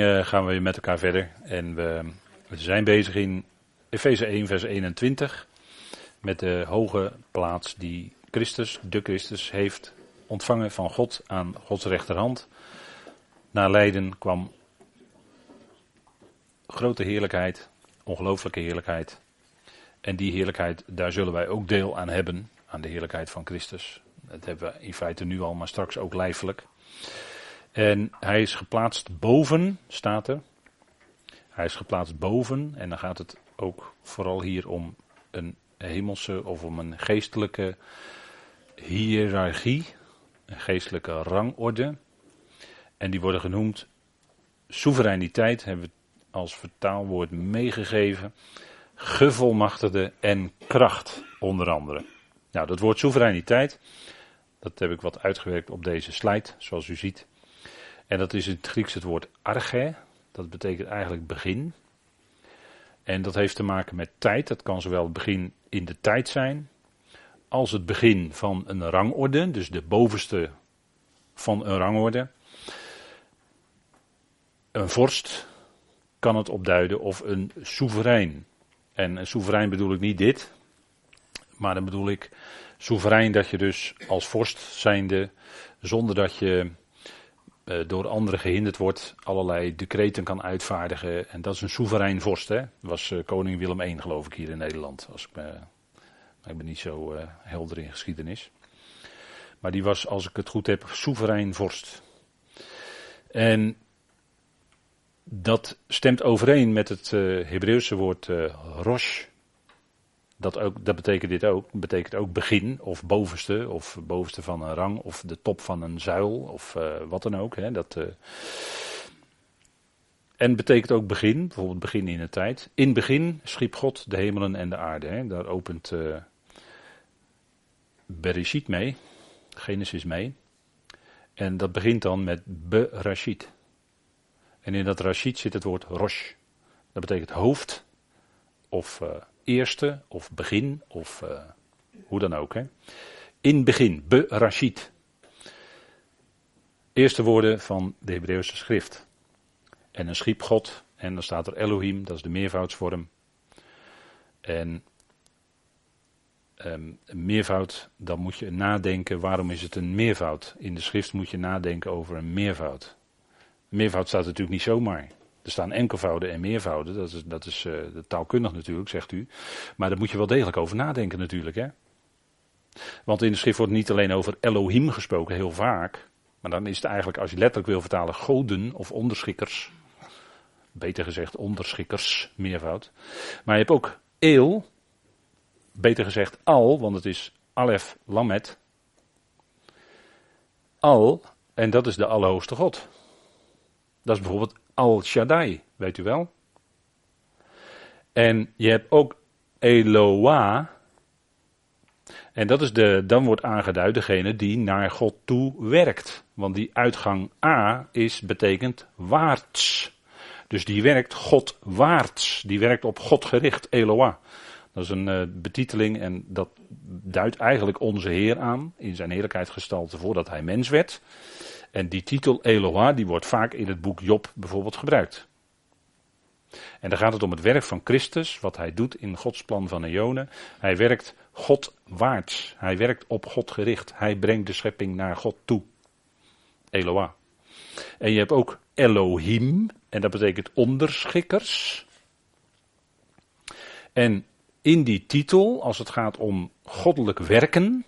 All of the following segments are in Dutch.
Uh, gaan we weer met elkaar verder. En we, we zijn bezig in Efeze 1, vers 21. Met de hoge plaats die Christus, de Christus, heeft ontvangen van God aan Gods rechterhand. Na lijden kwam grote heerlijkheid, ongelooflijke heerlijkheid. En die heerlijkheid, daar zullen wij ook deel aan hebben, aan de heerlijkheid van Christus. Dat hebben we in feite nu al, maar straks ook lijfelijk. En hij is geplaatst boven, staat er. Hij is geplaatst boven en dan gaat het ook vooral hier om een hemelse of om een geestelijke hiërarchie, een geestelijke rangorde. En die worden genoemd soevereiniteit, hebben we als vertaalwoord meegegeven, gevolmachtigde en kracht onder andere. Nou, dat woord soevereiniteit, dat heb ik wat uitgewerkt op deze slide, zoals u ziet. En dat is in het Grieks het woord arche. Dat betekent eigenlijk begin. En dat heeft te maken met tijd. Dat kan zowel het begin in de tijd zijn. Als het begin van een rangorde. Dus de bovenste van een rangorde. Een vorst kan het opduiden. Of een soeverein. En een soeverein bedoel ik niet dit. Maar dan bedoel ik soeverein dat je dus als vorst zijnde. Zonder dat je door anderen gehinderd wordt, allerlei decreten kan uitvaardigen. En dat is een soeverein vorst, hè? was uh, koning Willem I geloof ik hier in Nederland. Als ik, me, ik ben niet zo uh, helder in geschiedenis. Maar die was, als ik het goed heb, soeverein vorst. En dat stemt overeen met het Hebreeuwse woord rosh. Dat, ook, dat betekent dit ook. Betekent ook begin of bovenste of bovenste van een rang of de top van een zuil of uh, wat dan ook. Hè, dat, uh, en betekent ook begin, bijvoorbeeld begin in de tijd. In begin schiep God de hemelen en de aarde. Hè. Daar opent uh, Bereshit mee, Genesis mee. En dat begint dan met Bereshit. En in dat Rashid zit het woord Rosh. Dat betekent hoofd of eerste of begin of uh, hoe dan ook. Hè. In begin, Berashit. Eerste woorden van de Hebreeuwse schrift. En een schiep God en dan staat er Elohim, dat is de meervoudsvorm. En um, een meervoud, dan moet je nadenken, waarom is het een meervoud? In de schrift moet je nadenken over een meervoud. Meervoud staat natuurlijk niet zomaar. Er staan enkelvouden en meervouden, dat is, dat is taalkundig natuurlijk, zegt u. Maar daar moet je wel degelijk over nadenken natuurlijk. Hè? Want in de schrift wordt niet alleen over Elohim gesproken, heel vaak. Maar dan is het eigenlijk, als je letterlijk wil vertalen, goden of onderschikkers. Beter gezegd, onderschikkers, meervoud. Maar je hebt ook eel, beter gezegd al, want het is alef lamet. Al, en dat is de Allerhoogste God. Dat is bijvoorbeeld Al-Shaddai, weet u wel. En je hebt ook Eloah. En dat is de, dan wordt aangeduid degene die naar God toe werkt. Want die uitgang A is betekent waarts. Dus die werkt God waarts. Die werkt op God gericht, Eloah. Dat is een uh, betiteling en dat duidt eigenlijk onze Heer aan in zijn heerlijkheid gestalte voordat hij mens werd. En die titel Eloah, die wordt vaak in het boek Job bijvoorbeeld gebruikt. En dan gaat het om het werk van Christus, wat hij doet in Gods plan van Eonen. Hij werkt God waarts. Hij werkt op God gericht. Hij brengt de schepping naar God toe. Eloah. En je hebt ook Elohim, en dat betekent onderschikkers. En in die titel, als het gaat om goddelijk werken,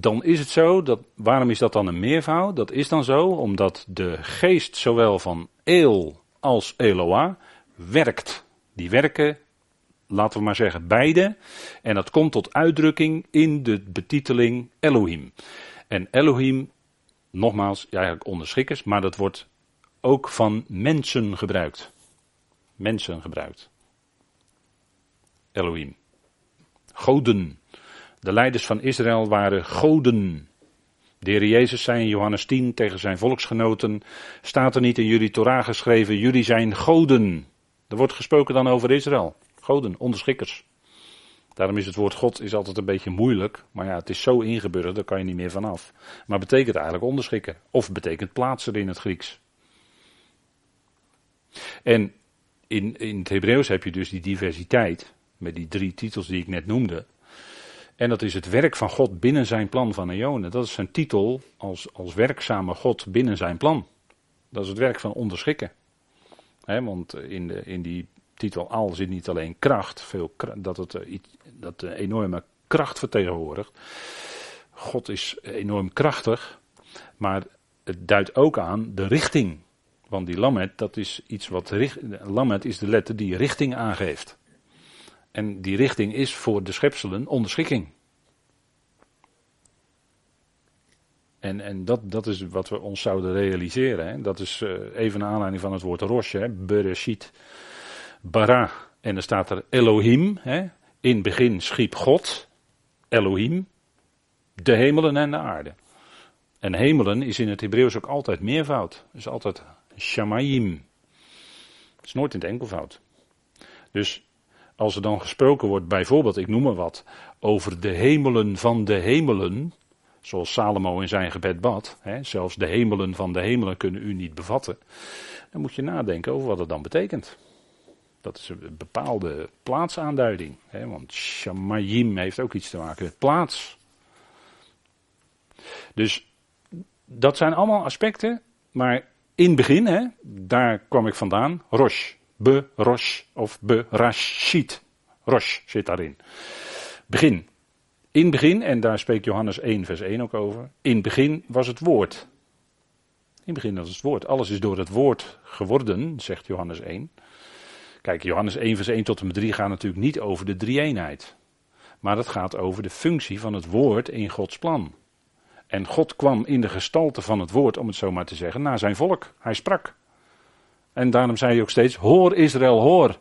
dan is het zo dat, waarom is dat dan een meervoud? Dat is dan zo omdat de geest zowel van Eel als Eloah werkt. Die werken, laten we maar zeggen, beide. En dat komt tot uitdrukking in de betiteling Elohim. En Elohim, nogmaals, eigenlijk onderschikkers, maar dat wordt ook van mensen gebruikt. Mensen gebruikt. Elohim. Goden. De leiders van Israël waren goden. De heer Jezus zei in Johannes 10 tegen zijn volksgenoten, staat er niet in jullie Torah geschreven, jullie zijn goden. Er wordt gesproken dan over Israël. Goden, onderschikkers. Daarom is het woord God is altijd een beetje moeilijk, maar ja, het is zo ingeburgerd, daar kan je niet meer vanaf. Maar betekent eigenlijk onderschikken, of betekent plaatsen in het Grieks. En in, in het Hebreeuws heb je dus die diversiteit, met die drie titels die ik net noemde. En dat is het werk van God binnen zijn plan van eonen. Dat is zijn titel als, als werkzame God binnen zijn plan. Dat is het werk van onderschikken. want in, de, in die titel al zit niet alleen kracht, veel, dat het eh, dat een enorme kracht vertegenwoordigt. God is enorm krachtig, maar het duidt ook aan de richting. Want die lamet, dat is iets wat. Lamet is de letter die richting aangeeft. En die richting is voor de schepselen onderschikking. En, en dat, dat is wat we ons zouden realiseren. Hè. Dat is uh, even een aanleiding van het woord rosh, hè. Bereshit, bara. En dan staat er Elohim. Hè. In begin schiep God, Elohim, de hemelen en de aarde. En hemelen is in het Hebreeuws ook altijd meervoud. is altijd shamayim. Het is nooit in het enkelvoud. Dus als er dan gesproken wordt, bijvoorbeeld, ik noem maar wat, over de hemelen van de hemelen, zoals Salomo in zijn gebed bad, hè, zelfs de hemelen van de hemelen kunnen u niet bevatten, dan moet je nadenken over wat het dan betekent. Dat is een bepaalde plaatsaanduiding, hè, want shamayim heeft ook iets te maken met plaats. Dus dat zijn allemaal aspecten, maar in het begin, hè, daar kwam ik vandaan, Rosh. Be Rosh of Be Rashid. Rosh zit daarin. Begin. In begin, en daar spreekt Johannes 1, vers 1 ook over. In begin was het woord. In begin was het woord. Alles is door het woord geworden, zegt Johannes 1. Kijk, Johannes 1, vers 1 tot en met 3 gaat natuurlijk niet over de drie-eenheid. Maar het gaat over de functie van het woord in Gods plan. En God kwam in de gestalte van het woord, om het zo maar te zeggen, naar zijn volk. Hij sprak. En daarom zei hij ook steeds: Hoor Israël, hoor.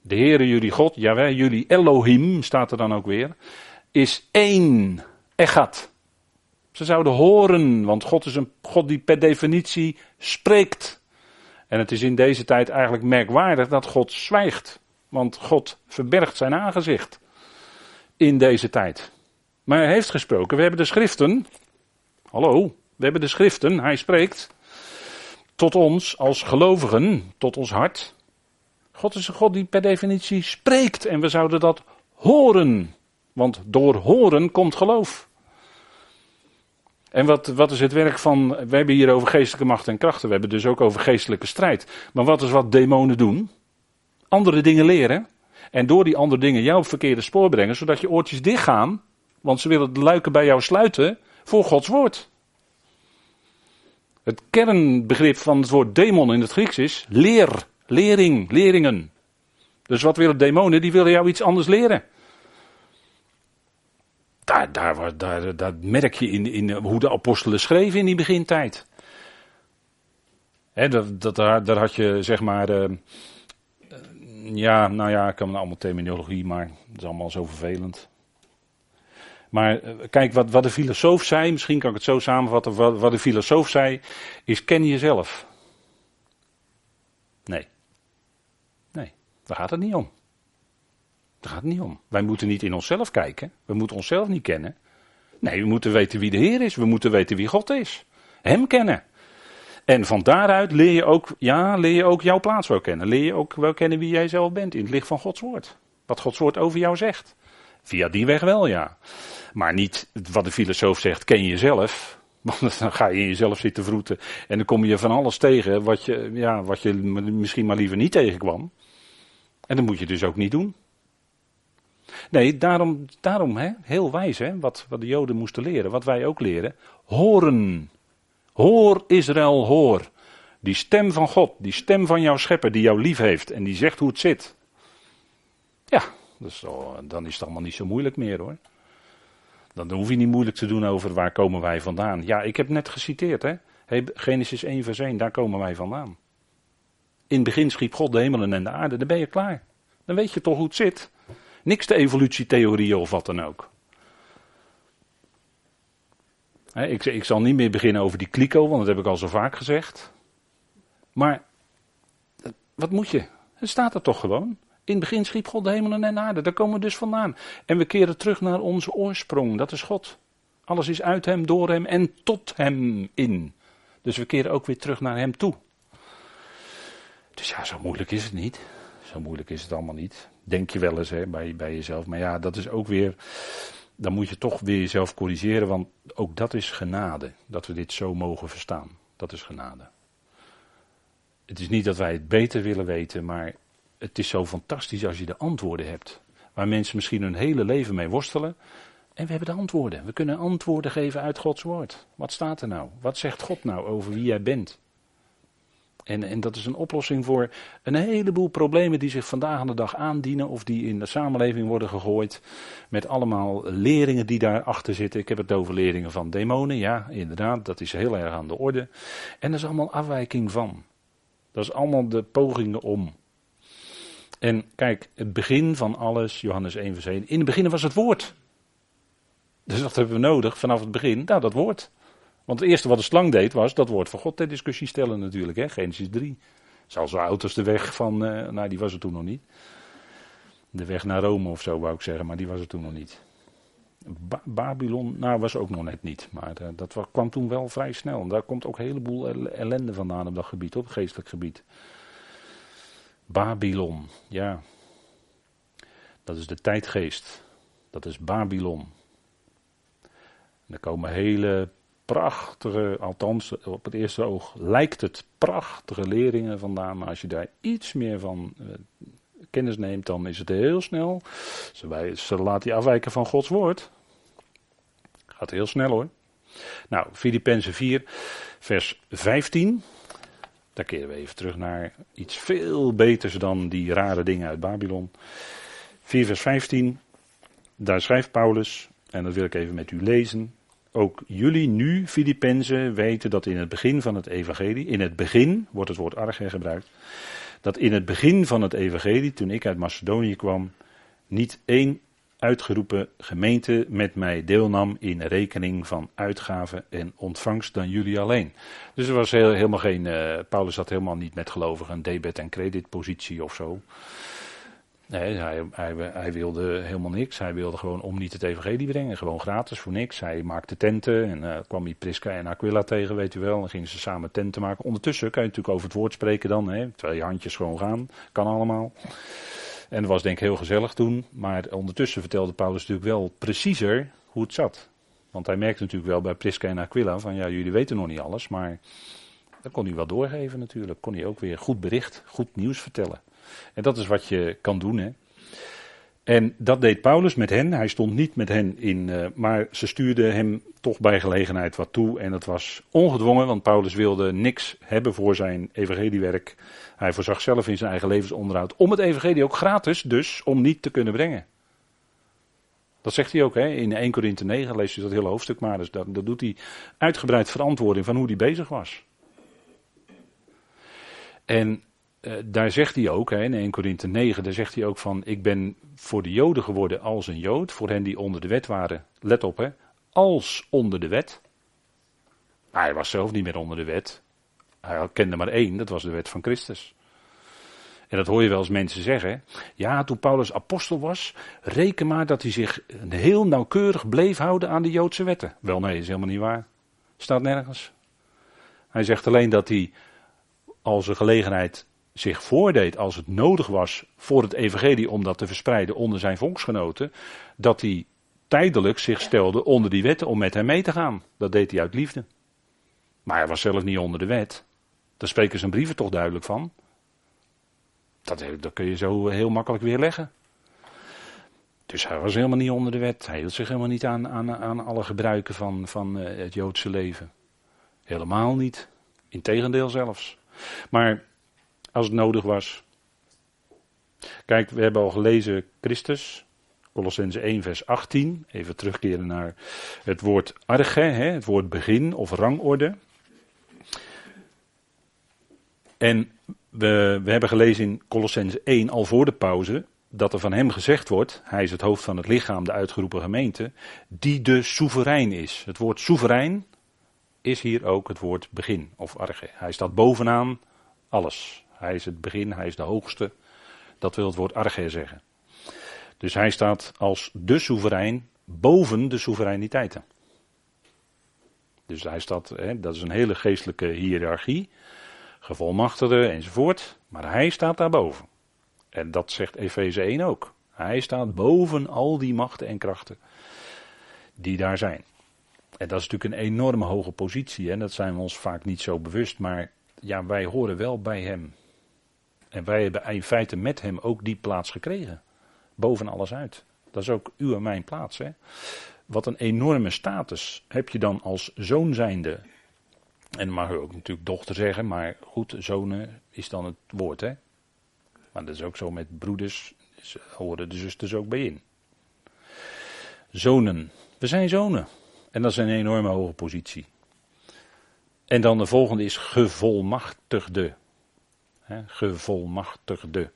De Heere jullie God, jawel, jullie Elohim, staat er dan ook weer, is één. Echad. Ze zouden horen, want God is een God die per definitie spreekt. En het is in deze tijd eigenlijk merkwaardig dat God zwijgt. Want God verbergt zijn aangezicht in deze tijd. Maar hij heeft gesproken. We hebben de schriften. Hallo, we hebben de schriften. Hij spreekt tot ons als gelovigen, tot ons hart. God is een God die per definitie spreekt en we zouden dat horen. Want door horen komt geloof. En wat, wat is het werk van. We hebben hier over geestelijke macht en krachten. We hebben dus ook over geestelijke strijd. Maar wat is wat demonen doen? Andere dingen leren. En door die andere dingen jou op verkeerde spoor brengen, zodat je oortjes dichtgaan. Want ze willen de luiken bij jou sluiten voor Gods woord. Het kernbegrip van het woord demon in het Grieks is leer, lering, leringen. Dus wat willen demonen? Die willen jou iets anders leren. Daar, daar, daar, merk je in, in hoe de apostelen schreven in die begintijd. Dat, dat, daar, had je zeg maar. Uh, ja, nou ja, ik kan allemaal terminologie, maar dat is allemaal zo vervelend. Maar eh, kijk, wat, wat de filosoof zei, misschien kan ik het zo samenvatten. Wat, wat de filosoof zei, is ken jezelf. Nee. Nee, daar gaat het niet om. Daar gaat het niet om. Wij moeten niet in onszelf kijken. We moeten onszelf niet kennen. Nee, we moeten weten wie de Heer is. We moeten weten wie God is. Hem kennen. En van daaruit leer je ook, ja, leer je ook jouw plaats wel kennen. Leer je ook wel kennen wie jij zelf bent in het licht van Gods woord. Wat Gods woord over jou zegt. Via die weg wel, ja. Maar niet wat de filosoof zegt, ken jezelf. Want dan ga je in jezelf zitten vroeten. En dan kom je van alles tegen wat je, ja, wat je misschien maar liever niet tegenkwam. En dat moet je dus ook niet doen. Nee, daarom, daarom hè, heel wijs, hè, wat, wat de Joden moesten leren, wat wij ook leren. Horen. Hoor Israël, hoor. Die stem van God, die stem van jouw schepper die jou lief heeft en die zegt hoe het zit. Ja, dus, dan is het allemaal niet zo moeilijk meer hoor. Dan hoef je niet moeilijk te doen over waar komen wij vandaan. Ja, ik heb net geciteerd, hè. Genesis 1 vers 1, daar komen wij vandaan. In het begin schiep God de hemelen en de aarde, dan ben je klaar. Dan weet je toch hoe het zit. Niks de evolutietheorie of wat dan ook. ik, ik, zal niet meer beginnen over die kliko, want dat heb ik al zo vaak gezegd. Maar, wat moet je? Het staat er toch gewoon. In het begin schiep God de hemelen en de aarde. Daar komen we dus vandaan. En we keren terug naar onze oorsprong. Dat is God. Alles is uit hem, door hem en tot hem in. Dus we keren ook weer terug naar hem toe. Dus ja, zo moeilijk is het niet. Zo moeilijk is het allemaal niet. Denk je wel eens hè, bij, bij jezelf. Maar ja, dat is ook weer. Dan moet je toch weer jezelf corrigeren, want ook dat is genade. Dat we dit zo mogen verstaan. Dat is genade. Het is niet dat wij het beter willen weten, maar het is zo fantastisch als je de antwoorden hebt. Waar mensen misschien hun hele leven mee worstelen. En we hebben de antwoorden. We kunnen antwoorden geven uit Gods woord. Wat staat er nou? Wat zegt God nou over wie jij bent? En, en dat is een oplossing voor een heleboel problemen die zich vandaag aan de dag aandienen of die in de samenleving worden gegooid. Met allemaal leringen die daarachter zitten. Ik heb het over leringen van demonen, ja, inderdaad, dat is heel erg aan de orde. En dat is allemaal afwijking van. Dat is allemaal de pogingen om. En kijk, het begin van alles, Johannes 1 vers 1, in het begin was het woord. Dus wat hebben we nodig vanaf het begin? Nou, dat woord. Want het eerste wat de slang deed was dat woord van God ter discussie stellen natuurlijk, hè? Genesis 3. Zelfs de auto's de weg van, uh, nou die was er toen nog niet. De weg naar Rome of zo wou ik zeggen, maar die was er toen nog niet. Babylon, nou was ook nog net niet, maar uh, dat kwam toen wel vrij snel. En daar komt ook een heleboel ellende vandaan op dat gebied, op geestelijk gebied. Babylon, ja. Dat is de tijdgeest. Dat is Babylon. En er komen hele prachtige, althans op het eerste oog lijkt het prachtige leringen vandaan. Maar als je daar iets meer van uh, kennis neemt, dan is het heel snel. Ze, ze laat die afwijken van Gods woord. Gaat heel snel hoor. Nou, Filippenzen 4, vers 15. Daar keren we even terug naar iets veel beters dan die rare dingen uit Babylon. 4 vers 15, daar schrijft Paulus, en dat wil ik even met u lezen. Ook jullie nu, Filippenzen, weten dat in het begin van het evangelie, in het begin, wordt het woord arge gebruikt, dat in het begin van het evangelie, toen ik uit Macedonië kwam, niet één uitgeroepen gemeente met mij deelnam in rekening van uitgaven en ontvangst dan jullie alleen. Dus er was heel, helemaal geen, uh, Paulus had helemaal niet met gelovigen een debet- en creditpositie of zo. Nee, hij, hij, hij, wilde helemaal niks. Hij wilde gewoon om niet het evangelie brengen. Gewoon gratis voor niks. Hij maakte tenten en uh, kwam hij Prisca en Aquila tegen, weet u wel. Dan gingen ze samen tenten maken. Ondertussen kan je natuurlijk over het woord spreken dan. Hè. Twee handjes gewoon gaan. Kan allemaal. En dat was denk ik heel gezellig toen. Maar ondertussen vertelde Paulus natuurlijk wel preciezer hoe het zat. Want hij merkte natuurlijk wel bij Prisca en Aquila van ja, jullie weten nog niet alles. Maar dat kon hij wel doorgeven natuurlijk. Kon hij ook weer goed bericht, goed nieuws vertellen. En dat is wat je kan doen. Hè. En dat deed Paulus met hen. Hij stond niet met hen in, uh, maar ze stuurden hem toch bij gelegenheid wat toe. En dat was ongedwongen, want Paulus wilde niks hebben voor zijn evangeliewerk. Hij voorzag zelf in zijn eigen levensonderhoud om het evangelie ook gratis, dus om niet te kunnen brengen. Dat zegt hij ook hè? in 1 Korinthe 9, lees je dat hele hoofdstuk maar. Dus dat, dat doet hij uitgebreid verantwoording van hoe hij bezig was. En uh, daar zegt hij ook, hè, in 1 Korinthe 9, daar zegt hij ook van, ik ben voor de Joden geworden als een Jood, voor hen die onder de wet waren, let op hè, als onder de wet. Maar hij was zelf niet meer onder de wet. Hij kende maar één, dat was de wet van Christus. En dat hoor je wel eens mensen zeggen. Ja, toen Paulus apostel was, reken maar dat hij zich heel nauwkeurig bleef houden aan de Joodse wetten. Wel nee, is helemaal niet waar. Staat nergens. Hij zegt alleen dat hij als een gelegenheid zich voordeed als het nodig was voor het evangelie om dat te verspreiden onder zijn volksgenoten, dat hij tijdelijk zich stelde onder die wetten om met hem mee te gaan. Dat deed hij uit liefde. Maar hij was zelf niet onder de wet. Daar spreken zijn brieven toch duidelijk van. Dat, dat kun je zo heel makkelijk weer leggen. Dus hij was helemaal niet onder de wet. Hij hield zich helemaal niet aan, aan, aan alle gebruiken van, van uh, het Joodse leven. Helemaal niet. Integendeel zelfs. Maar als het nodig was. Kijk, we hebben al gelezen Christus, Colossense 1, vers 18. Even terugkeren naar het woord arge, hè, het woord begin of rangorde. En we, we hebben gelezen in Colossense 1, al voor de pauze, dat er van hem gezegd wordt, hij is het hoofd van het lichaam, de uitgeroepen gemeente, die de soeverein is. Het woord soeverein is hier ook het woord begin of arge. Hij staat bovenaan alles. Hij is het begin, hij is de hoogste. Dat wil het woord arge zeggen. Dus hij staat als de soeverein boven de soevereiniteiten. Dus hij staat, hè, dat is een hele geestelijke hiërarchie. gevolmachtigde enzovoort. Maar hij staat daarboven. En dat zegt Efeze 1 ook. Hij staat boven al die machten en krachten die daar zijn. En dat is natuurlijk een enorme hoge positie. En dat zijn we ons vaak niet zo bewust. Maar ja, wij horen wel bij hem. En wij hebben in feite met hem ook die plaats gekregen. Boven alles uit. Dat is ook uw en mijn plaats. Hè? Wat een enorme status heb je dan als zoon zijnde. En dan mag u ook natuurlijk dochter zeggen, maar goed, zonen is dan het woord. Hè? Maar dat is ook zo met broeders, horen de zusters ook bij in. Zonen. We zijn zonen. En dat is een enorme hoge positie. En dan de volgende is gevolmachtigde. He, gevolmachtigde.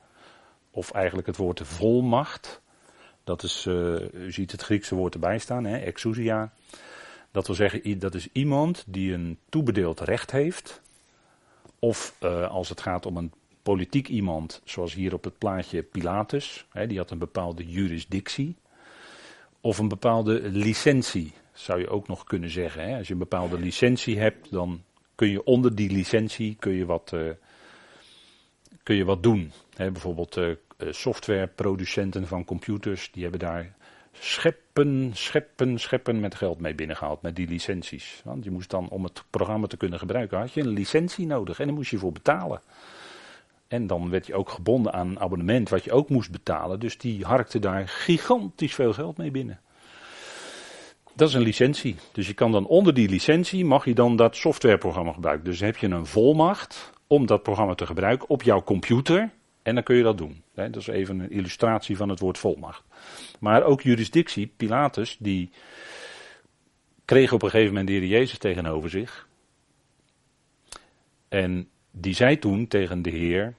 Of eigenlijk het woord volmacht. Dat is, uh, u ziet het Griekse woord erbij staan, he, exousia. Dat wil zeggen, dat is iemand die een toebedeeld recht heeft. Of uh, als het gaat om een politiek iemand, zoals hier op het plaatje Pilatus. He, die had een bepaalde jurisdictie. Of een bepaalde licentie, zou je ook nog kunnen zeggen. Hè? Als je een bepaalde licentie hebt, dan kun je onder die licentie kun je wat, uh, kun je wat doen. Hè? Bijvoorbeeld uh, softwareproducenten van computers, die hebben daar scheppen, scheppen, scheppen met geld mee binnengehaald, met die licenties. Want je moest dan, om het programma te kunnen gebruiken, had je een licentie nodig en daar moest je voor betalen. En dan werd je ook gebonden aan een abonnement wat je ook moest betalen. Dus die harkte daar gigantisch veel geld mee binnen. Dat is een licentie. Dus je kan dan onder die licentie, mag je dan dat softwareprogramma gebruiken. Dus heb je een volmacht om dat programma te gebruiken op jouw computer. En dan kun je dat doen. Dat is even een illustratie van het woord volmacht. Maar ook jurisdictie, Pilatus, die kreeg op een gegeven moment de Heer Jezus tegenover zich. En die zei toen tegen de Heer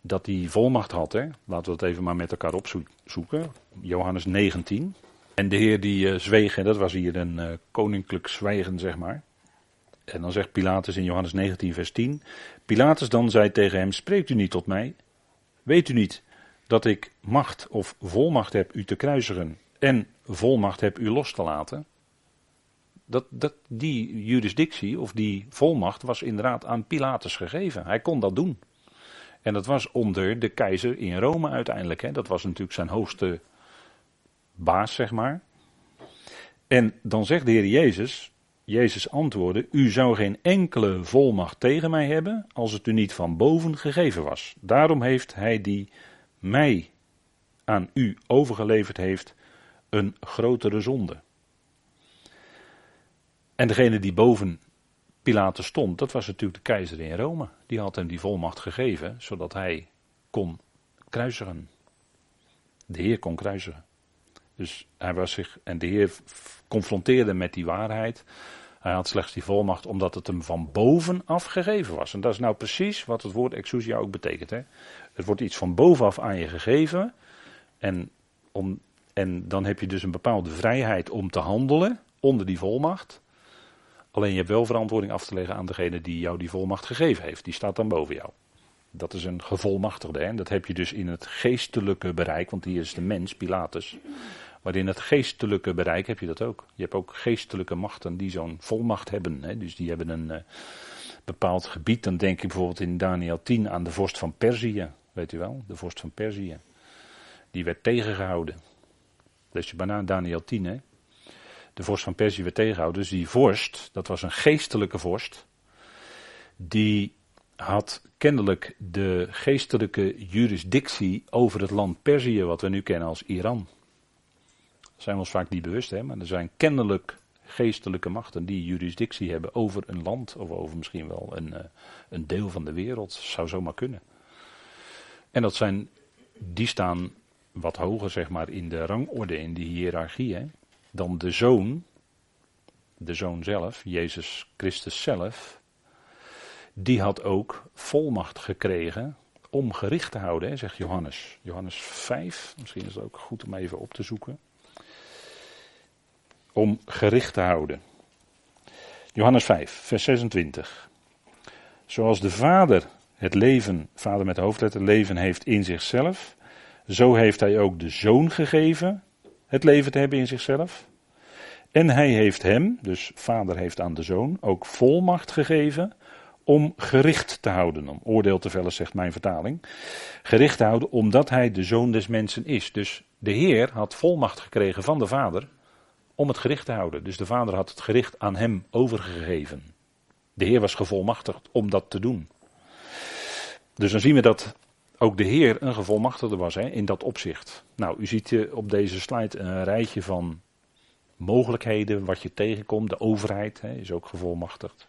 dat hij volmacht had. Hè? Laten we het even maar met elkaar opzoeken. Johannes 19. En de Heer die uh, zweeg, dat was hier een uh, koninklijk zwijgen, zeg maar. En dan zegt Pilatus in Johannes 19, vers 10. Pilatus dan zei tegen hem: Spreekt u niet tot mij? Weet u niet dat ik macht of volmacht heb u te kruisigen en volmacht heb u los te laten? Dat, dat, die jurisdictie of die volmacht was inderdaad aan Pilatus gegeven. Hij kon dat doen. En dat was onder de keizer in Rome uiteindelijk. Hè. Dat was natuurlijk zijn hoogste baas, zeg maar. En dan zegt de Heer Jezus, Jezus antwoordde, u zou geen enkele volmacht tegen mij hebben als het u niet van boven gegeven was. Daarom heeft hij die mij aan u overgeleverd heeft een grotere zonde. En degene die boven Pilatus stond, dat was natuurlijk de keizer in Rome. Die had hem die volmacht gegeven, zodat hij kon kruisigen. De Heer kon kruisigen. Dus hij was zich, en de Heer confronteerde met die waarheid. Hij had slechts die volmacht omdat het hem van bovenaf gegeven was. En dat is nou precies wat het woord exousia ook betekent. Hè? Het wordt iets van bovenaf aan je gegeven. En, om, en dan heb je dus een bepaalde vrijheid om te handelen onder die volmacht. Alleen je hebt wel verantwoording af te leggen aan degene die jou die volmacht gegeven heeft. Die staat dan boven jou. Dat is een gevolmachtigde. En dat heb je dus in het geestelijke bereik, want hier is de mens, Pilatus. Maar in het geestelijke bereik heb je dat ook. Je hebt ook geestelijke machten die zo'n volmacht hebben. Hè? Dus die hebben een uh, bepaald gebied. Dan denk ik bijvoorbeeld in Daniel 10 aan de vorst van Perzië. Weet u wel, de vorst van Perzië. Die werd tegengehouden. Lees je bijna Daniel 10, hè? De vorst van Perzië werd tegengehouden. Dus die vorst, dat was een geestelijke vorst. Die had kennelijk de geestelijke jurisdictie over het land Perzië, wat we nu kennen als Iran. Zijn we ons vaak niet bewust, hè? maar er zijn kennelijk geestelijke machten die jurisdictie hebben over een land of over misschien wel een, uh, een deel van de wereld. Zou zomaar kunnen. En dat zijn, die staan wat hoger zeg maar in de rangorde, in de hiërarchie, hè? dan de zoon, de zoon zelf, Jezus Christus zelf, die had ook volmacht gekregen om gericht te houden, hè, zegt Johannes. Johannes 5, misschien is het ook goed om even op te zoeken. Om gericht te houden. Johannes 5, vers 26. Zoals de Vader het leven, Vader met de hoofdletter, leven heeft in zichzelf, zo heeft hij ook de Zoon gegeven het leven te hebben in zichzelf. En hij heeft hem, dus Vader heeft aan de Zoon, ook volmacht gegeven om gericht te houden. Om oordeel te vellen, zegt mijn vertaling. Gericht te houden omdat hij de zoon des mensen is. Dus de Heer had volmacht gekregen van de Vader om het gericht te houden. Dus de Vader had het gericht aan hem overgegeven. De Heer was gevolmachtigd om dat te doen. Dus dan zien we dat ook de Heer een gevolmachtigde was hè, in dat opzicht. Nou, u ziet op deze slide een rijtje van mogelijkheden, wat je tegenkomt. De overheid hè, is ook gevolmachtigd.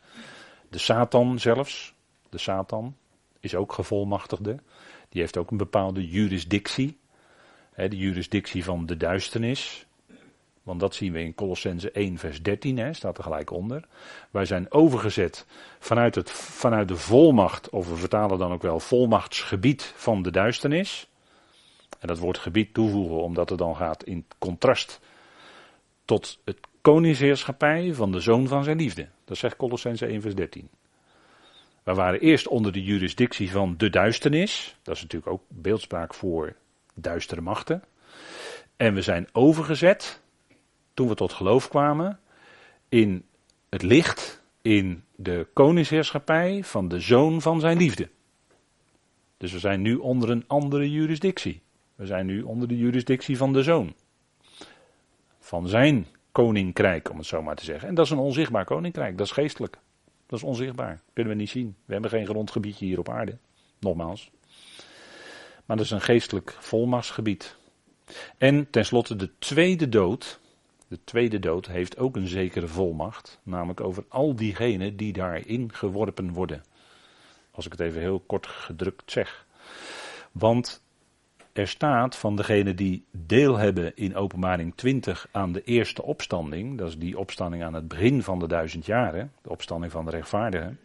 De Satan zelfs, de Satan is ook gevolmachtigde. Die heeft ook een bepaalde jurisdictie. De jurisdictie van de duisternis. Want dat zien we in Colossense 1, vers 13, hè, staat er gelijk onder. Wij zijn overgezet vanuit, het, vanuit de volmacht, of we vertalen dan ook wel volmachtsgebied van de duisternis. En dat woord gebied toevoegen, omdat het dan gaat in contrast tot het koningsheerschappij van de zoon van zijn liefde. Dat zegt Colossense 1, vers 13. We waren eerst onder de jurisdictie van de duisternis. Dat is natuurlijk ook beeldspraak voor duistere machten. En we zijn overgezet toen we tot geloof kwamen, in het licht, in de koningsheerschappij van de zoon van zijn liefde. Dus we zijn nu onder een andere jurisdictie. We zijn nu onder de jurisdictie van de zoon. Van zijn koninkrijk, om het zo maar te zeggen. En dat is een onzichtbaar koninkrijk, dat is geestelijk. Dat is onzichtbaar, kunnen we niet zien. We hebben geen grondgebiedje hier op aarde, nogmaals. Maar dat is een geestelijk volmachtsgebied. En tenslotte de tweede dood, de tweede dood heeft ook een zekere volmacht, namelijk over al diegenen die daarin geworpen worden. Als ik het even heel kort gedrukt zeg. Want er staat van degenen die deel hebben in openbaring 20 aan de eerste opstanding, dat is die opstanding aan het begin van de duizend jaren, de opstanding van de rechtvaardigen.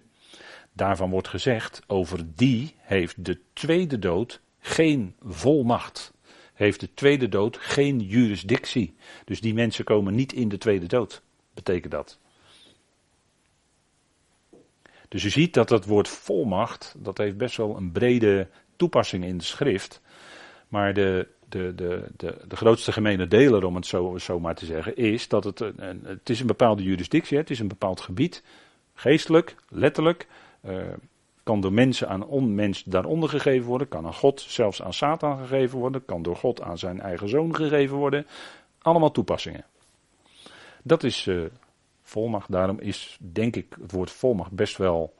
Daarvan wordt gezegd, over die heeft de tweede dood geen volmacht heeft de tweede dood geen jurisdictie. Dus die mensen komen niet in de tweede dood, betekent dat. Dus u ziet dat dat woord volmacht, dat heeft best wel een brede toepassing in de schrift. Maar de, de, de, de, de grootste gemene deler, om het zo, zo maar te zeggen, is dat het, een, het is een bepaalde jurisdictie, het is een bepaald gebied, geestelijk, letterlijk. Uh, kan door mensen aan onmens daaronder gegeven worden, kan aan God, zelfs aan Satan gegeven worden, kan door God aan zijn eigen zoon gegeven worden. Allemaal toepassingen. Dat is uh, volmacht. Daarom is, denk ik, het woord volmacht best wel,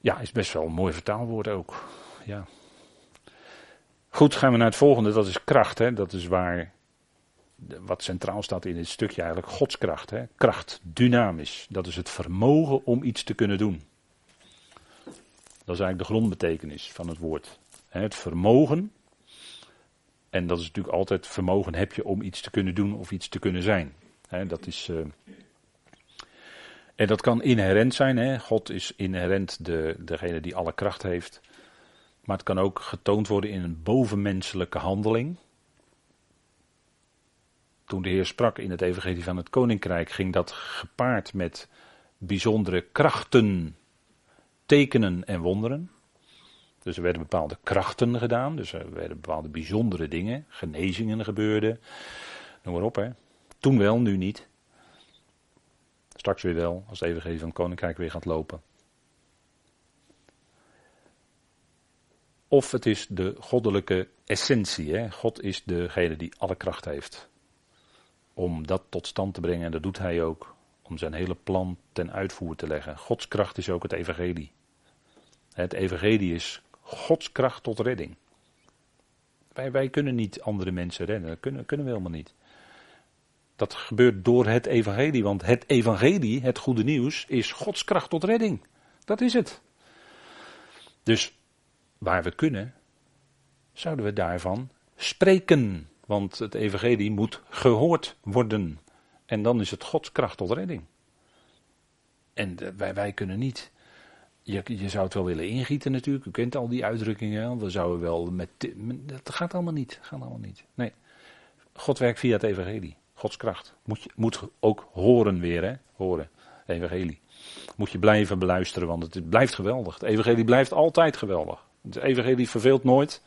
ja, is best wel een mooi vertaalwoord ook. Ja. Goed, gaan we naar het volgende. Dat is kracht. Hè? Dat is waar, wat centraal staat in dit stukje eigenlijk, godskracht. Hè? Kracht, dynamisch. Dat is het vermogen om iets te kunnen doen. Dat is eigenlijk de grondbetekenis van het woord. Het vermogen. En dat is natuurlijk altijd vermogen heb je om iets te kunnen doen of iets te kunnen zijn. Dat is. Uh, en dat kan inherent zijn. God is inherent de, degene die alle kracht heeft. Maar het kan ook getoond worden in een bovenmenselijke handeling. Toen de Heer sprak in het Evangelie van het Koninkrijk, ging dat gepaard met bijzondere krachten tekenen en wonderen. Dus er werden bepaalde krachten gedaan, dus er werden bepaalde bijzondere dingen, genezingen gebeurden, noem maar op hè. Toen wel, nu niet. Straks weer wel, als het evangelie van het koninkrijk weer gaat lopen. Of het is de goddelijke essentie. Hè? God is degene die alle kracht heeft. Om dat tot stand te brengen, en dat doet hij ook. Om zijn hele plan ten uitvoer te leggen. Gods kracht is ook het evangelie. Het evangelie is Gods kracht tot redding. Wij, wij kunnen niet andere mensen redden, dat kunnen, kunnen we helemaal niet. Dat gebeurt door het evangelie, want het evangelie, het goede nieuws, is Gods kracht tot redding. Dat is het. Dus waar we kunnen, zouden we daarvan spreken. Want het evangelie moet gehoord worden. En dan is het Gods kracht tot redding. En wij, wij kunnen niet je, zou het wel willen ingieten natuurlijk. U kent al die uitdrukkingen. We zouden wel met. Dat gaat allemaal niet. Gaat allemaal niet. Nee. God werkt via het evangelie. Gods kracht. Moet, je, moet ook horen weer, hè? Horen. Evangelie. Moet je blijven beluisteren, want het blijft geweldig. Het evangelie blijft altijd geweldig. Het evangelie verveelt nooit.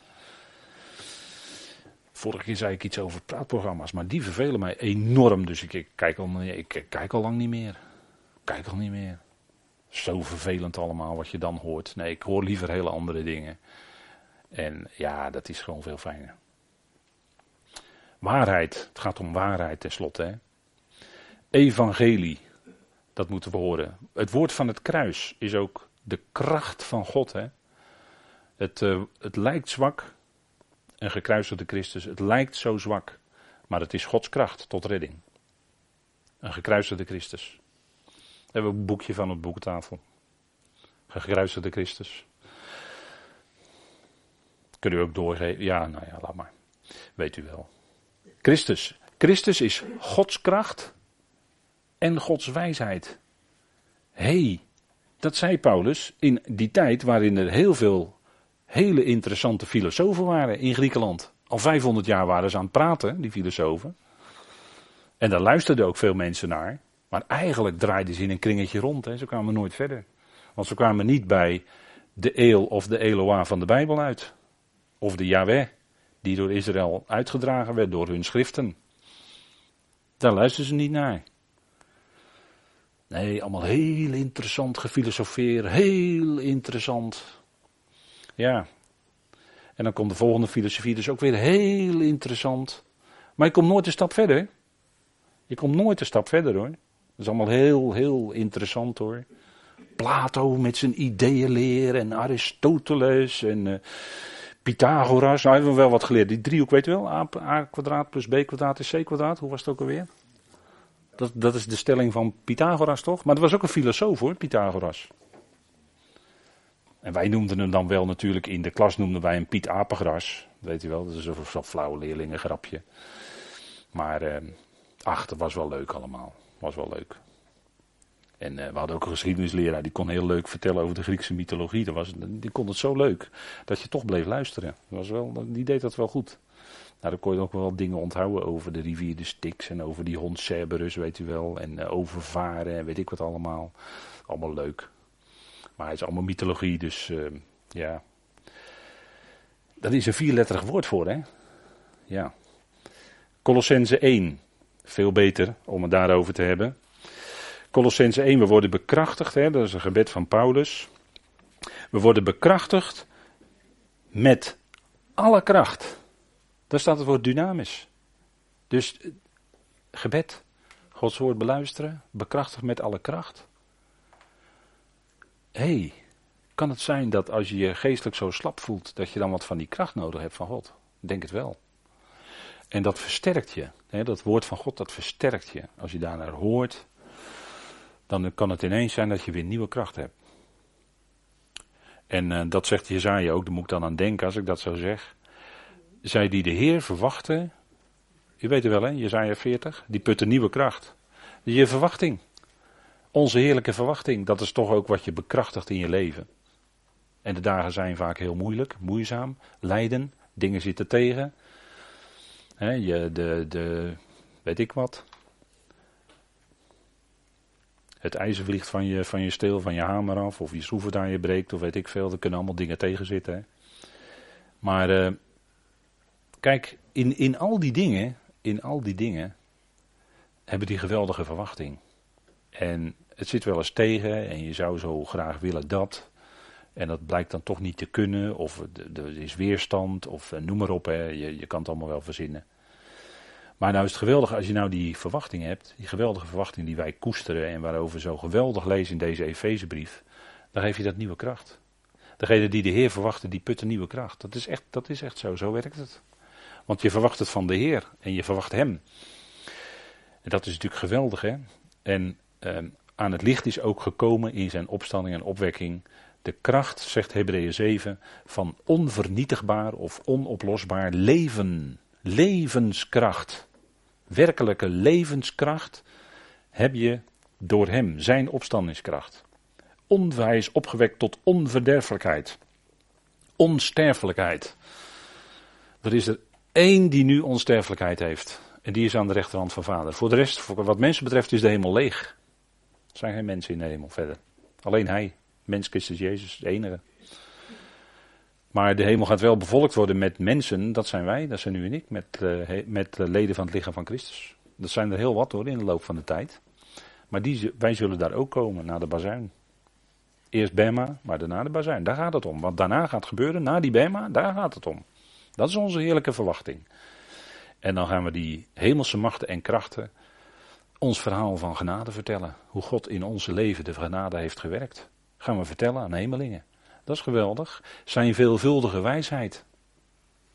Vorige keer zei ik iets over praatprogramma's, maar die vervelen mij enorm. Dus ik, kijk, al, ik kijk al lang niet meer. Kijk al niet meer. Zo vervelend allemaal wat je dan hoort. Nee, ik hoor liever hele andere dingen. En ja, dat is gewoon veel fijner. Waarheid. Het gaat om waarheid tenslotte. Hè? Evangelie. Dat moeten we horen. Het woord van het kruis is ook de kracht van God. Hè? Het, uh, het lijkt zwak. Een gekruisigde Christus. Het lijkt zo zwak. Maar het is Gods kracht tot redding. Een gekruisigde Christus. We hebben een boekje van op boekentafel. Gekruisigde Christus. Kun u ook doorgeven? Ja, nou ja, laat maar. Weet u wel. Christus. Christus is Gods kracht en Gods wijsheid. Hé, hey, dat zei Paulus in die tijd waarin er heel veel hele interessante filosofen waren in Griekenland. Al 500 jaar waren ze aan het praten, die filosofen. En daar luisterden ook veel mensen naar. Maar eigenlijk draaiden ze in een kringetje rond. Hè. Ze kwamen nooit verder. Want ze kwamen niet bij de Eel of de Eloa van de Bijbel uit. Of de Yahweh, die door Israël uitgedragen werd door hun schriften. Daar luisterden ze niet naar. Nee, allemaal heel interessant gefilosofeer, heel interessant. Ja. En dan komt de volgende filosofie dus ook weer heel interessant. Maar je komt nooit een stap verder. Je komt nooit een stap verder hoor. Is allemaal heel, heel interessant hoor. Plato met zijn ideeënleer en Aristoteles en uh, Pythagoras. Nou hebben we wel wat geleerd. Die driehoek weet je wel. A, A kwadraat plus B kwadraat is C kwadraat. Hoe was het ook alweer? Dat, dat is de stelling van Pythagoras toch? Maar dat was ook een filosoof hoor, Pythagoras. En wij noemden hem dan wel natuurlijk, in de klas noemden wij hem Piet Apengras. Weet u wel, dat is een zo'n flauwe leerlingengrapje. Maar eh, ach, dat was wel leuk allemaal. Was wel leuk. En uh, we hadden ook een geschiedenisleraar, die kon heel leuk vertellen over de Griekse mythologie. Was, die kon het zo leuk, dat je toch bleef luisteren. Dat was wel, die deed dat wel goed. Nou, dan kon je ook wel dingen onthouden over de rivier de Styx en over die hond Cerberus, weet u wel. En uh, over varen en weet ik wat allemaal. Allemaal leuk. Maar het is allemaal mythologie, dus uh, ja. Dat is een vierletterig woord voor, hè? Ja. Colossense 1. Veel beter om het daarover te hebben. Colossense 1, we worden bekrachtigd, hè? dat is een gebed van Paulus. We worden bekrachtigd met alle kracht. Daar staat het woord dynamisch. Dus gebed, Gods woord beluisteren, bekrachtigd met alle kracht. Hé, hey, kan het zijn dat als je je geestelijk zo slap voelt, dat je dan wat van die kracht nodig hebt van God? Denk het wel. En dat versterkt je. Hè, dat woord van God, dat versterkt je. Als je daarnaar hoort, dan kan het ineens zijn dat je weer nieuwe kracht hebt. En uh, dat zegt Jezaja ook, daar moet ik dan aan denken als ik dat zo zeg. Zij die de Heer verwachten, u weet het wel hè, Jezaja 40, die putten nieuwe kracht. Je verwachting. Onze heerlijke verwachting, dat is toch ook wat je bekrachtigt in je leven. En de dagen zijn vaak heel moeilijk, moeizaam, lijden, dingen zitten tegen. Je, de, de, weet ik wat. Het ijzer vliegt van je, van je steel, van je hamer af, of je schroeven daar je breekt, of weet ik veel. Er kunnen allemaal dingen tegen zitten. Maar uh, kijk, in, in al die dingen, in al die dingen, hebben die geweldige verwachting. En het zit wel eens tegen en je zou zo graag willen dat. En dat blijkt dan toch niet te kunnen, of er is weerstand, of eh, noem maar op, hè. Je, je kan het allemaal wel verzinnen. Maar nou is het geweldig als je nou die verwachting hebt, die geweldige verwachting die wij koesteren en waarover zo geweldig lezen in deze Efezebrief, dan geef je dat nieuwe kracht. Degene die de Heer verwachten, die putten nieuwe kracht. Dat is, echt, dat is echt zo, zo werkt het. Want je verwacht het van de Heer en je verwacht Hem. En dat is natuurlijk geweldig, hè. En eh, aan het licht is ook gekomen in zijn opstanding en opwekking de kracht, zegt Hebreeën 7, van onvernietigbaar of onoplosbaar leven. Levenskracht. Werkelijke levenskracht heb je door hem, zijn opstandingskracht. Onwijs opgewekt tot onverderfelijkheid. Onsterfelijkheid. Er is er één die nu onsterfelijkheid heeft. En die is aan de rechterhand van vader. Voor de rest, wat mensen betreft, is de hemel leeg. Er zijn geen mensen in de hemel verder. Alleen hij, mens Christus Jezus, de enige. Maar de hemel gaat wel bevolkt worden met mensen, dat zijn wij, dat zijn u en ik, met, uh, met leden van het lichaam van Christus. Dat zijn er heel wat hoor in de loop van de tijd. Maar die, wij zullen daar ook komen, naar de bazuin. Eerst Bema, maar daarna de bazuin. Daar gaat het om. Wat daarna gaat gebeuren, na die Bema, daar gaat het om. Dat is onze heerlijke verwachting. En dan gaan we die hemelse machten en krachten ons verhaal van genade vertellen. Hoe God in onze leven de genade heeft gewerkt. Gaan we vertellen aan hemelingen. Dat is geweldig. Zijn veelvuldige wijsheid.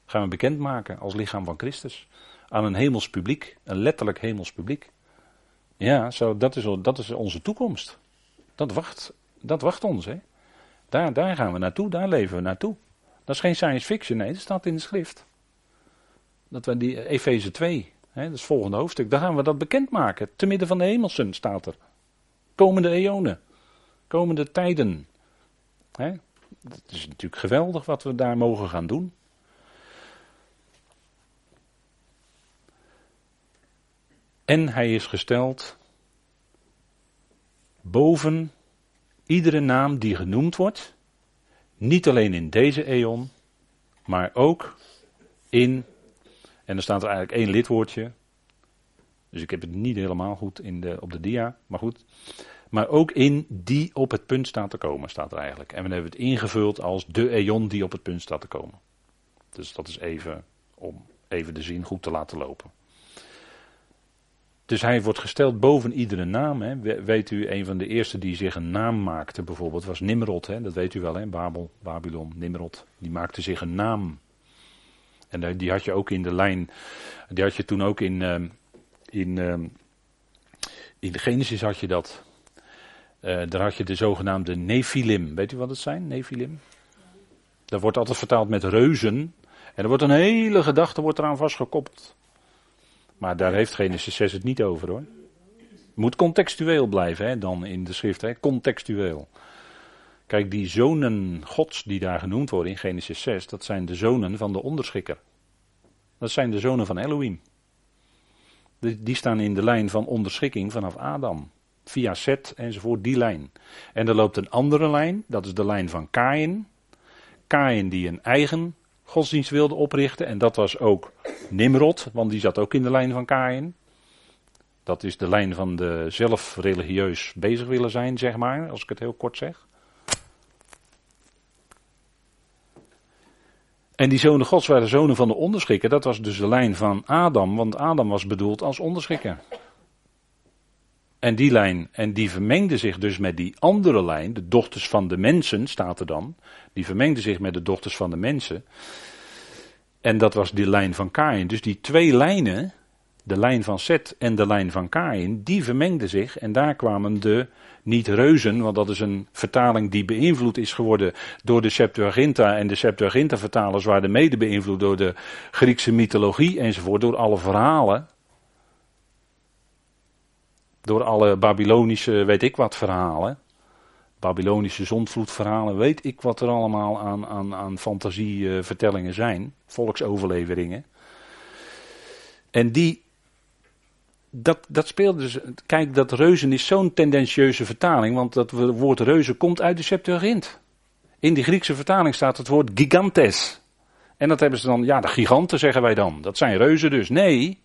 Gaan we bekendmaken als lichaam van Christus. Aan een hemels publiek. Een letterlijk hemels publiek. Ja, zo, dat, is, dat is onze toekomst. Dat wacht, dat wacht ons. Hè? Daar, daar gaan we naartoe, daar leven we naartoe. Dat is geen science fiction, nee, dat staat in de schrift. Dat we die Efeze 2, hè, dat is het volgende hoofdstuk, daar gaan we dat bekendmaken. Te midden van de hemelsen staat er. Komende eonen, komende tijden. Hè? Het is natuurlijk geweldig wat we daar mogen gaan doen. En hij is gesteld boven iedere naam die genoemd wordt. Niet alleen in deze eon, maar ook in. En er staat er eigenlijk één lidwoordje. Dus ik heb het niet helemaal goed in de, op de dia, maar goed. Maar ook in die op het punt staat te komen, staat er eigenlijk. En we hebben het ingevuld als de eon die op het punt staat te komen. Dus dat is even om even de zin goed te laten lopen. Dus hij wordt gesteld boven iedere naam. Hè. Weet u, een van de eerste die zich een naam maakte bijvoorbeeld was Nimrod. Hè. Dat weet u wel, hè. Babel, Babylon, Nimrod. Die maakte zich een naam. En die had je ook in de lijn, die had je toen ook in, ehm, in, uh, in Genesis had je dat. Uh, daar had je de zogenaamde Nephilim. Weet u wat het zijn, Nephilim? Dat wordt altijd vertaald met reuzen. En er wordt een hele gedachte wordt eraan vastgekoppeld. Maar daar heeft Genesis 6 het niet over hoor. Moet contextueel blijven hè, dan in de schrift. Hè, contextueel. Kijk, die zonen gods die daar genoemd worden in Genesis 6, dat zijn de zonen van de onderschikker. Dat zijn de zonen van Elohim. Die staan in de lijn van onderschikking vanaf Adam. Via Seth enzovoort, die lijn. En er loopt een andere lijn, dat is de lijn van Kain. Kain die een eigen godsdienst wilde oprichten. En dat was ook Nimrod, want die zat ook in de lijn van Kain. Dat is de lijn van de zelf religieus bezig willen zijn, zeg maar, als ik het heel kort zeg. En die zonen gods waren zonen van de onderschikker. Dat was dus de lijn van Adam, want Adam was bedoeld als onderschikker. En die lijn, en die vermengde zich dus met die andere lijn, de dochters van de mensen, staat er dan. Die vermengde zich met de dochters van de mensen. En dat was die lijn van Kain. Dus die twee lijnen, de lijn van Seth en de lijn van Kain, die vermengden zich. En daar kwamen de, niet reuzen, want dat is een vertaling die beïnvloed is geworden door de Septuaginta. En de Septuaginta-vertalers waren mede beïnvloed door de Griekse mythologie enzovoort, door alle verhalen. Door alle Babylonische, weet ik wat, verhalen. Babylonische zondvloedverhalen, weet ik wat er allemaal aan, aan, aan fantasievertellingen zijn. Volksoverleveringen. En die, dat, dat speelde dus, kijk, dat reuzen is zo'n tendentieuze vertaling, want dat woord reuzen komt uit de Septuagint. In die Griekse vertaling staat het woord gigantes. En dat hebben ze dan, ja, de giganten zeggen wij dan. Dat zijn reuzen dus. Nee,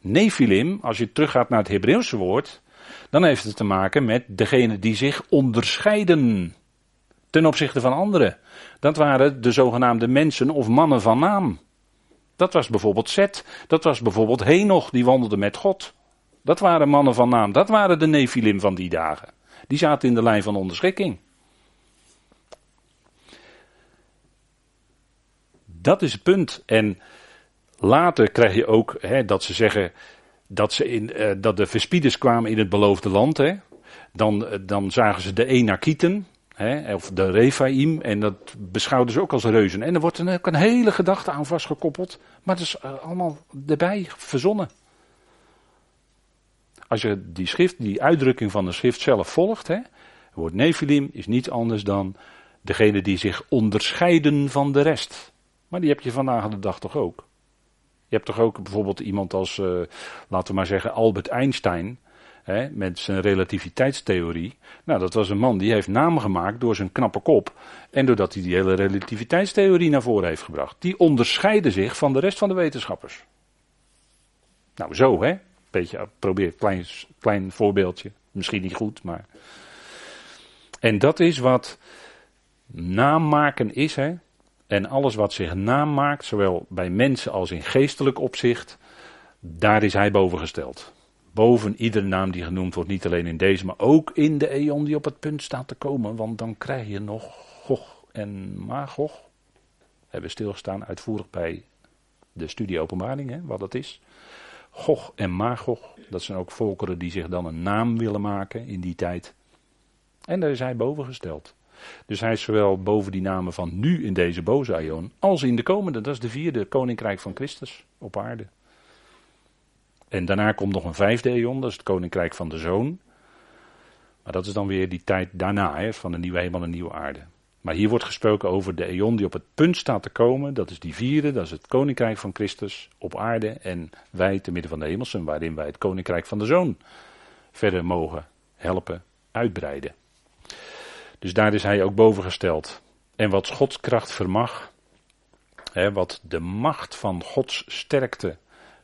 Nephilim, als je teruggaat naar het Hebreeuwse woord, dan heeft het te maken met degene die zich onderscheiden ten opzichte van anderen. Dat waren de zogenaamde mensen of mannen van naam. Dat was bijvoorbeeld Zet, dat was bijvoorbeeld Henoch, die wandelde met God. Dat waren mannen van naam, dat waren de Nephilim van die dagen. Die zaten in de lijn van onderschikking. Dat is het punt. En later krijg je ook hè, dat ze zeggen dat, ze in, uh, dat de verspieders kwamen in het beloofde land. Hè. Dan, uh, dan zagen ze de Enakieten, hè, of de Rephaim, en dat beschouwden ze ook als reuzen. En er wordt een, ook een hele gedachte aan vastgekoppeld, maar het is uh, allemaal erbij verzonnen. Als je die schrift, die uitdrukking van de schrift zelf volgt, hè, het woord Nephilim is niets anders dan degene die zich onderscheiden van de rest. Maar die heb je vandaag de dag toch ook. Je hebt toch ook bijvoorbeeld iemand als, uh, laten we maar zeggen, Albert Einstein. Hè, met zijn relativiteitstheorie. Nou, dat was een man die heeft naam gemaakt door zijn knappe kop. En doordat hij die hele relativiteitstheorie naar voren heeft gebracht. Die onderscheiden zich van de rest van de wetenschappers. Nou, zo hè. Beetje, probeer klein, klein voorbeeldje. Misschien niet goed, maar. En dat is wat naammaken is, hè. En alles wat zich naam maakt, zowel bij mensen als in geestelijk opzicht, daar is hij boven gesteld. Boven iedere naam die genoemd wordt, niet alleen in deze, maar ook in de eon die op het punt staat te komen. Want dan krijg je nog Gog en Magog. We hebben stilgestaan uitvoerig bij de studie openbaring, hè, wat dat is. Gog en Magog, dat zijn ook volkeren die zich dan een naam willen maken in die tijd. En daar is hij boven gesteld. Dus hij is zowel boven die namen van nu in deze boze aion, als in de komende. Dat is de vierde koninkrijk van Christus op aarde. En daarna komt nog een vijfde eon, dat is het koninkrijk van de zoon. Maar dat is dan weer die tijd daarna, hè, van de nieuwe hemel en nieuwe aarde. Maar hier wordt gesproken over de eon die op het punt staat te komen. Dat is die vierde, dat is het koninkrijk van Christus op aarde. En wij te midden van de hemelsen, waarin wij het koninkrijk van de zoon verder mogen helpen uitbreiden. Dus daar is hij ook boven gesteld. En wat Gods kracht vermag, hè, wat de macht van Gods sterkte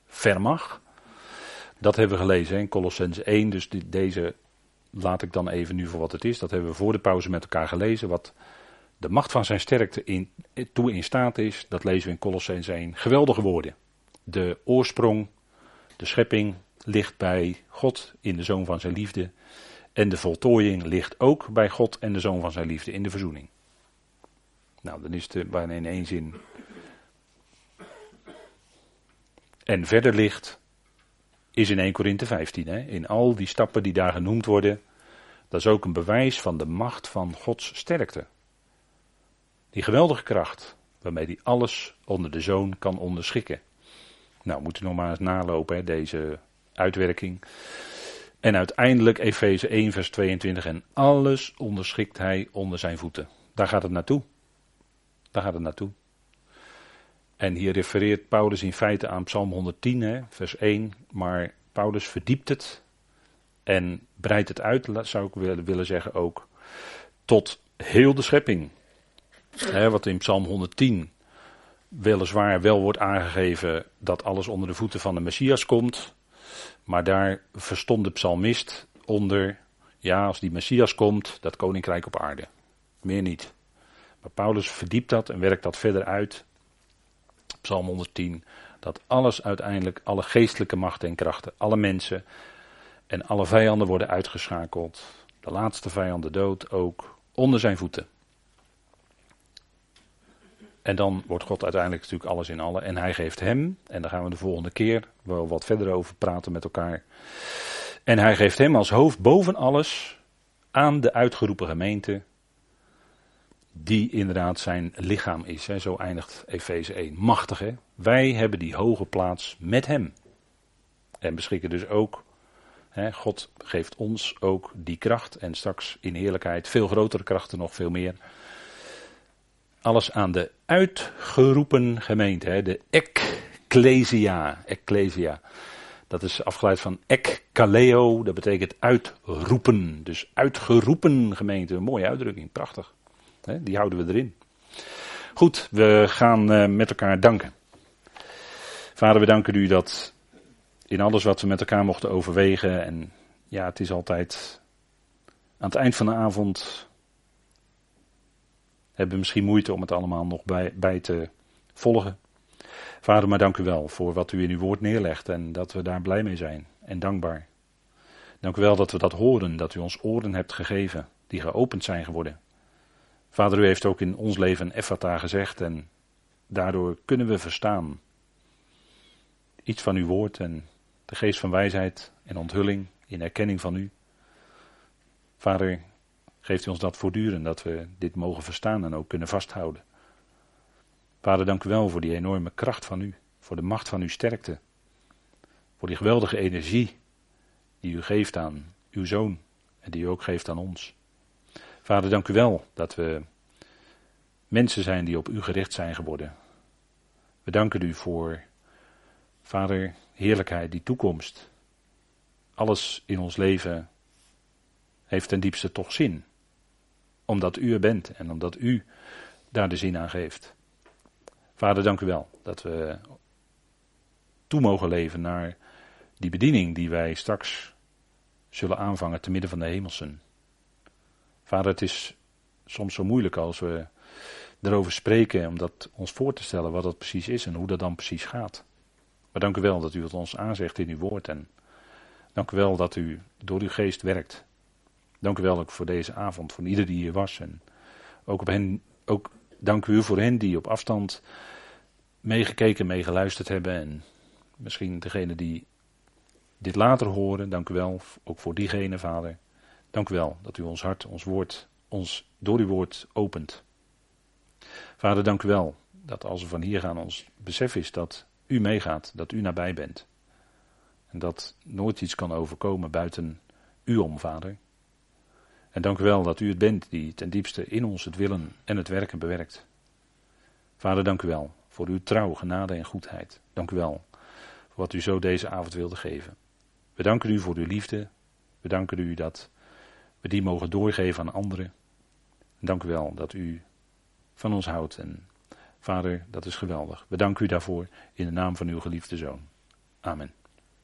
vermag, dat hebben we gelezen in Colossens 1. Dus deze laat ik dan even nu voor wat het is. Dat hebben we voor de pauze met elkaar gelezen. Wat de macht van zijn sterkte in, toe in staat is, dat lezen we in Colossens 1. Geweldige woorden. De oorsprong, de schepping ligt bij God in de zoon van zijn liefde. En de voltooiing ligt ook bij God en de zoon van zijn liefde in de verzoening. Nou, dan is het bijna in één zin. En verder ligt, is in 1 Korinthe 15. Hè? In al die stappen die daar genoemd worden, dat is ook een bewijs van de macht van Gods sterkte. Die geweldige kracht, waarmee hij alles onder de zoon kan onderschikken. Nou, moeten we nog maar eens nalopen, hè, deze uitwerking. En uiteindelijk Efeze 1, vers 22. En alles onderschikt hij onder zijn voeten. Daar gaat het naartoe. Daar gaat het naartoe. En hier refereert Paulus in feite aan Psalm 110, hè, vers 1. Maar Paulus verdiept het en breidt het uit, zou ik willen zeggen ook, tot heel de schepping. Wat in Psalm 110 weliswaar wel wordt aangegeven dat alles onder de voeten van de Messias komt. Maar daar verstond de psalmist onder, ja, als die Messias komt, dat koninkrijk op aarde. Meer niet. Maar Paulus verdiept dat en werkt dat verder uit. Psalm 110, dat alles uiteindelijk, alle geestelijke machten en krachten, alle mensen en alle vijanden worden uitgeschakeld. De laatste vijand, de dood, ook onder zijn voeten. En dan wordt God uiteindelijk natuurlijk alles in alle. En hij geeft hem, en daar gaan we de volgende keer wel wat verder over praten met elkaar. En hij geeft hem als hoofd boven alles aan de uitgeroepen gemeente, die inderdaad zijn lichaam is. Zo eindigt Efeze 1. Machtig hè. Wij hebben die hoge plaats met hem. En beschikken dus ook, hè, God geeft ons ook die kracht en straks in heerlijkheid veel grotere krachten nog veel meer alles aan de uitgeroepen gemeente, hè, de ecclesia, ecclesia. Dat is afgeleid van ekkaleo, dat betekent uitroepen. Dus uitgeroepen gemeente, een mooie uitdrukking, prachtig. Hè, die houden we erin. Goed, we gaan uh, met elkaar danken. Vader, we danken u dat in alles wat we met elkaar mochten overwegen, en ja, het is altijd aan het eind van de avond hebben misschien moeite om het allemaal nog bij, bij te volgen. Vader, maar dank u wel voor wat u in uw woord neerlegt en dat we daar blij mee zijn en dankbaar. Dank u wel dat we dat horen, dat u ons oren hebt gegeven die geopend zijn geworden. Vader, u heeft ook in ons leven Effata gezegd en daardoor kunnen we verstaan iets van uw woord en de geest van wijsheid en onthulling in erkenning van u. Vader, Geeft u ons dat voortdurend, dat we dit mogen verstaan en ook kunnen vasthouden. Vader, dank u wel voor die enorme kracht van u, voor de macht van uw sterkte, voor die geweldige energie die u geeft aan uw zoon en die u ook geeft aan ons. Vader, dank u wel dat we mensen zijn die op u gericht zijn geworden. We danken u voor, Vader, heerlijkheid, die toekomst. Alles in ons leven heeft ten diepste toch zin omdat u er bent en omdat u daar de zin aan geeft. Vader, dank u wel dat we toe mogen leven naar die bediening die wij straks zullen aanvangen te midden van de hemelsen. Vader, het is soms zo moeilijk als we erover spreken om dat ons voor te stellen wat dat precies is en hoe dat dan precies gaat. Maar dank u wel dat u het ons aanzegt in uw woord en dank u wel dat u door uw geest werkt. Dank u wel ook voor deze avond, voor ieder die hier was en ook, op hen, ook dank u voor hen die op afstand meegekeken, meegeluisterd hebben en misschien degene die dit later horen, dank u wel, ook voor diegene, vader. Dank u wel dat u ons hart, ons woord, ons door uw woord opent. Vader, dank u wel dat als we van hier gaan ons besef is dat u meegaat, dat u nabij bent. En dat nooit iets kan overkomen buiten u om, Vader. En dank u wel dat u het bent die ten diepste in ons het willen en het werken bewerkt. Vader, dank u wel voor uw trouw, genade en goedheid. Dank u wel voor wat u zo deze avond wilde geven. We danken u voor uw liefde. We danken u dat we die mogen doorgeven aan anderen. dank u wel dat u van ons houdt. En vader, dat is geweldig. We danken u daarvoor in de naam van uw geliefde zoon. Amen.